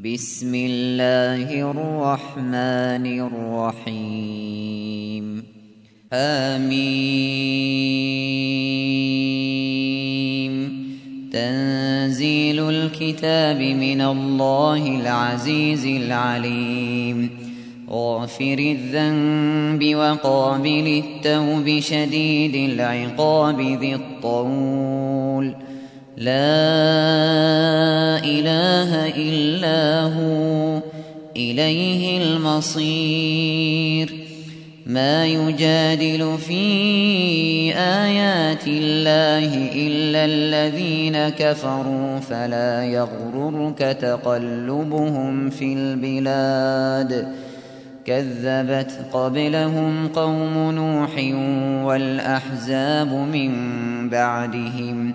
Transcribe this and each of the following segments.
بسم الله الرحمن الرحيم. آمين تنزيل الكتاب من الله العزيز العليم. غافر الذنب وقابل التوب شديد العقاب ذي الطول. لا إله إلا هو إليه المصير. ما يجادل في آيات الله إلا الذين كفروا فلا يغررك تقلبهم في البلاد. كذبت قبلهم قوم نوح والأحزاب من بعدهم.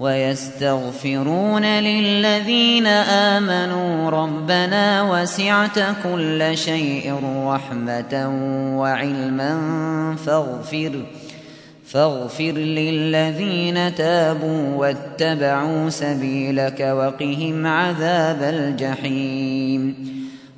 ويستغفرون للذين آمنوا ربنا وسعت كل شيء رحمة وعلما فاغفر فاغفر للذين تابوا واتبعوا سبيلك وقهم عذاب الجحيم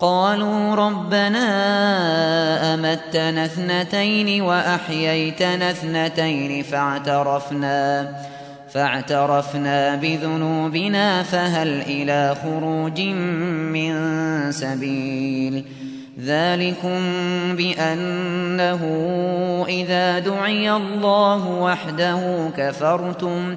قالوا ربنا أمتنا اثنتين وأحييتنا اثنتين فاعترفنا فاعترفنا بذنوبنا فهل إلى خروج من سبيل؟ ذلكم بأنه إذا دعي الله وحده كفرتم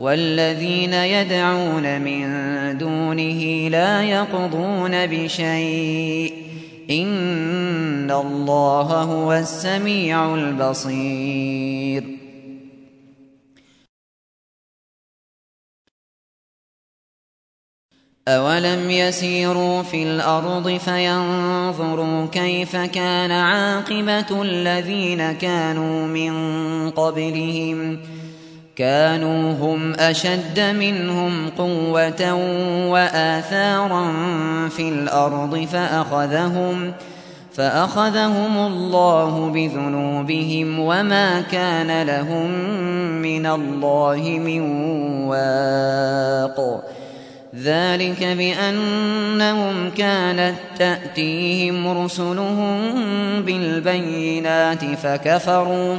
والذين يدعون من دونه لا يقضون بشيء إن الله هو السميع البصير أولم يسيروا في الأرض فينظروا كيف كان عاقبة الذين كانوا من قبلهم ؟ كانوا هم أشد منهم قوة وآثارا في الأرض فأخذهم فأخذهم الله بذنوبهم وما كان لهم من الله من واق. ذلك بأنهم كانت تأتيهم رسلهم بالبينات فكفروا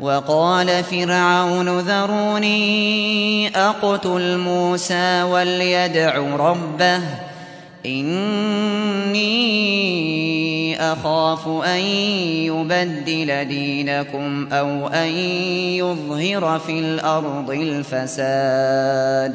وقال فرعون ذروني أقتل موسى وليدع ربه إني أخاف أن يبدل دينكم أو أن يظهر في الأرض الفساد.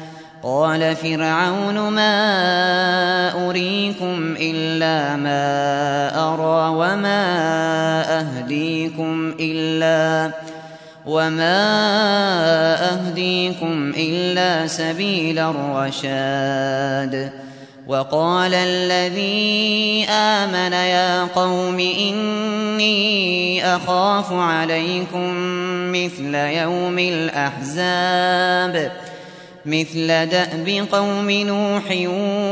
قال فرعون ما أريكم إلا ما أرى وما أهديكم إلا وما أهديكم إلا سبيل الرشاد وقال الذي آمن يا قوم إني أخاف عليكم مثل يوم الأحزاب مثل دأب قوم نوح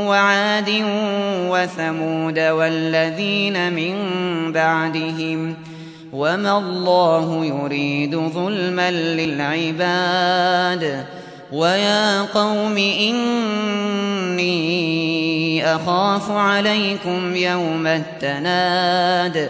وعاد وثمود والذين من بعدهم وما الله يريد ظلما للعباد ويا قوم إني أخاف عليكم يوم التناد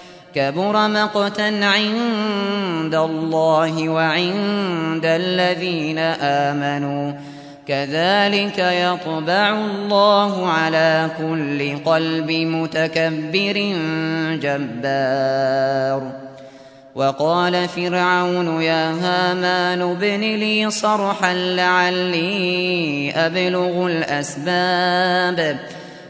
كبر مقتا عند الله وعند الذين آمنوا. كذلك يطبع الله على كل قلب متكبر جبار. وقال فرعون يا هامان ابن لي صرحا لعلي أبلغ الأسباب.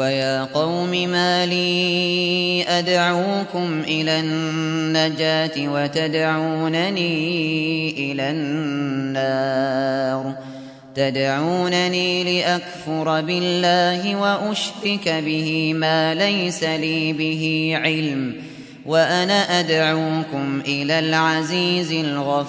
ويا قوم ما لي أدعوكم إلى النجاة وتدعونني إلى النار تدعونني لأكفر بالله وأشرك به ما ليس لي به علم وأنا أدعوكم إلى العزيز الغفار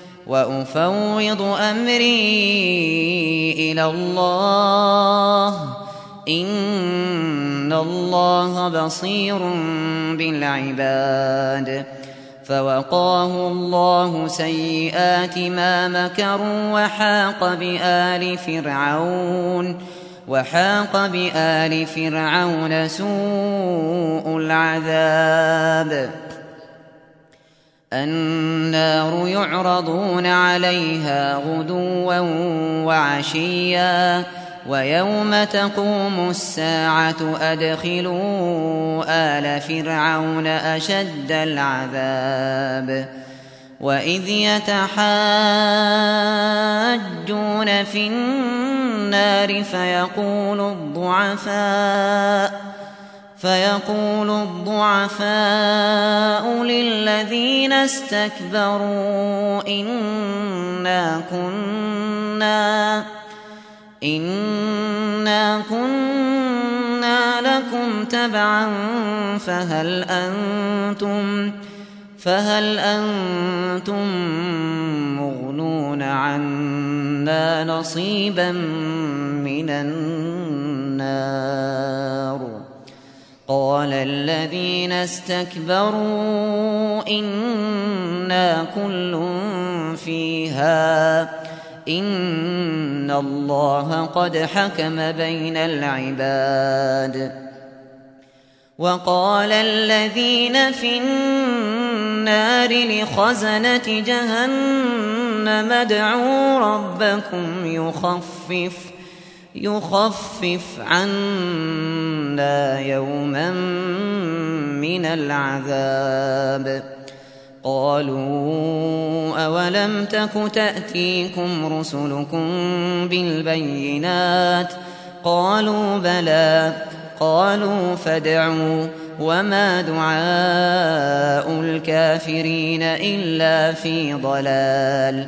وأفوض أمري إلى الله. إن الله بصير بالعباد. فوقاه الله سيئات ما مكروا وحاق بآل فرعون. وحاق بآل فرعون سوء العذاب. النار يعرضون عليها غدوا وعشيا ويوم تقوم الساعة أدخلوا آل فرعون أشد العذاب وإذ يتحاجون في النار فيقول الضعفاء فيقول الضعفاء للذين استكبروا إنا كنا إنا كنا لكم تبعا فهل أنتم فهل أنتم مغنون عنا نصيبا من النار قال الذين استكبروا إنا كل فيها. إن الله قد حكم بين العباد. وقال الذين في النار لخزنة جهنم ادعوا ربكم يخفف يخفف عنا يوما من العذاب قالوا أولم تك تأتيكم رسلكم بالبينات قالوا بلى قالوا فادعوا وما دعاء الكافرين إلا في ضلال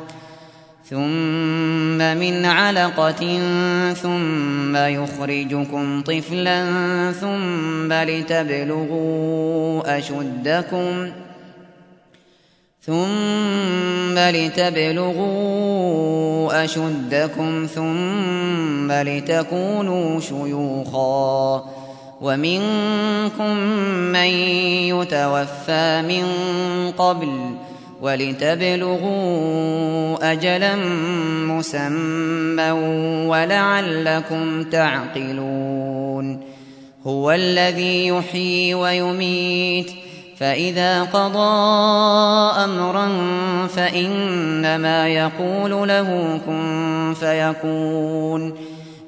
ثم من علقة ثم يخرجكم طفلا ثم لتبلغوا أشدكم ثم لتبلغوا أشدكم ثم لتكونوا شيوخا ومنكم من يتوفى من قبل ولتبلغوا أجلا مسمى ولعلكم تعقلون. هو الذي يحيي ويميت فإذا قضى أمرا فإنما يقول له كن فيكون.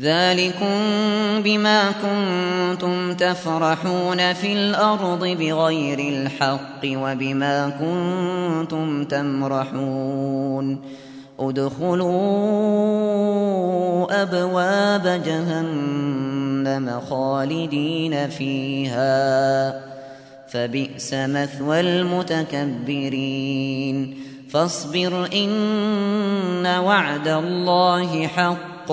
ذلكم بما كنتم تفرحون في الأرض بغير الحق وبما كنتم تمرحون. ادخلوا أبواب جهنم خالدين فيها. فبئس مثوى المتكبرين. فاصبر إن وعد الله حق.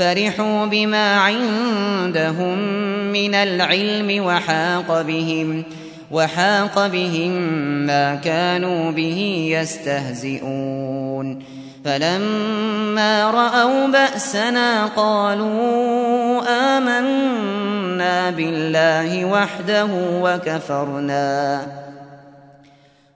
فرحوا بما عندهم من العلم وحاق بهم وحاق بهم ما كانوا به يستهزئون. فلما رأوا بأسنا قالوا آمنا بالله وحده وكفرنا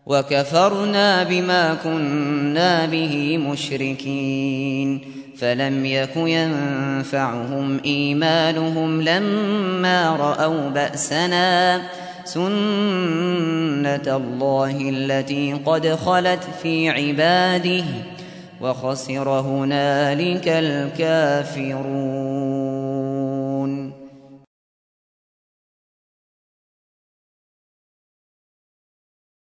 وكفرنا بما كنا به مشركين. فلم يك ينفعهم إيمانهم لما رأوا بأسنا سنة الله التي قد خلت في عباده وخسر هنالك الكافرون.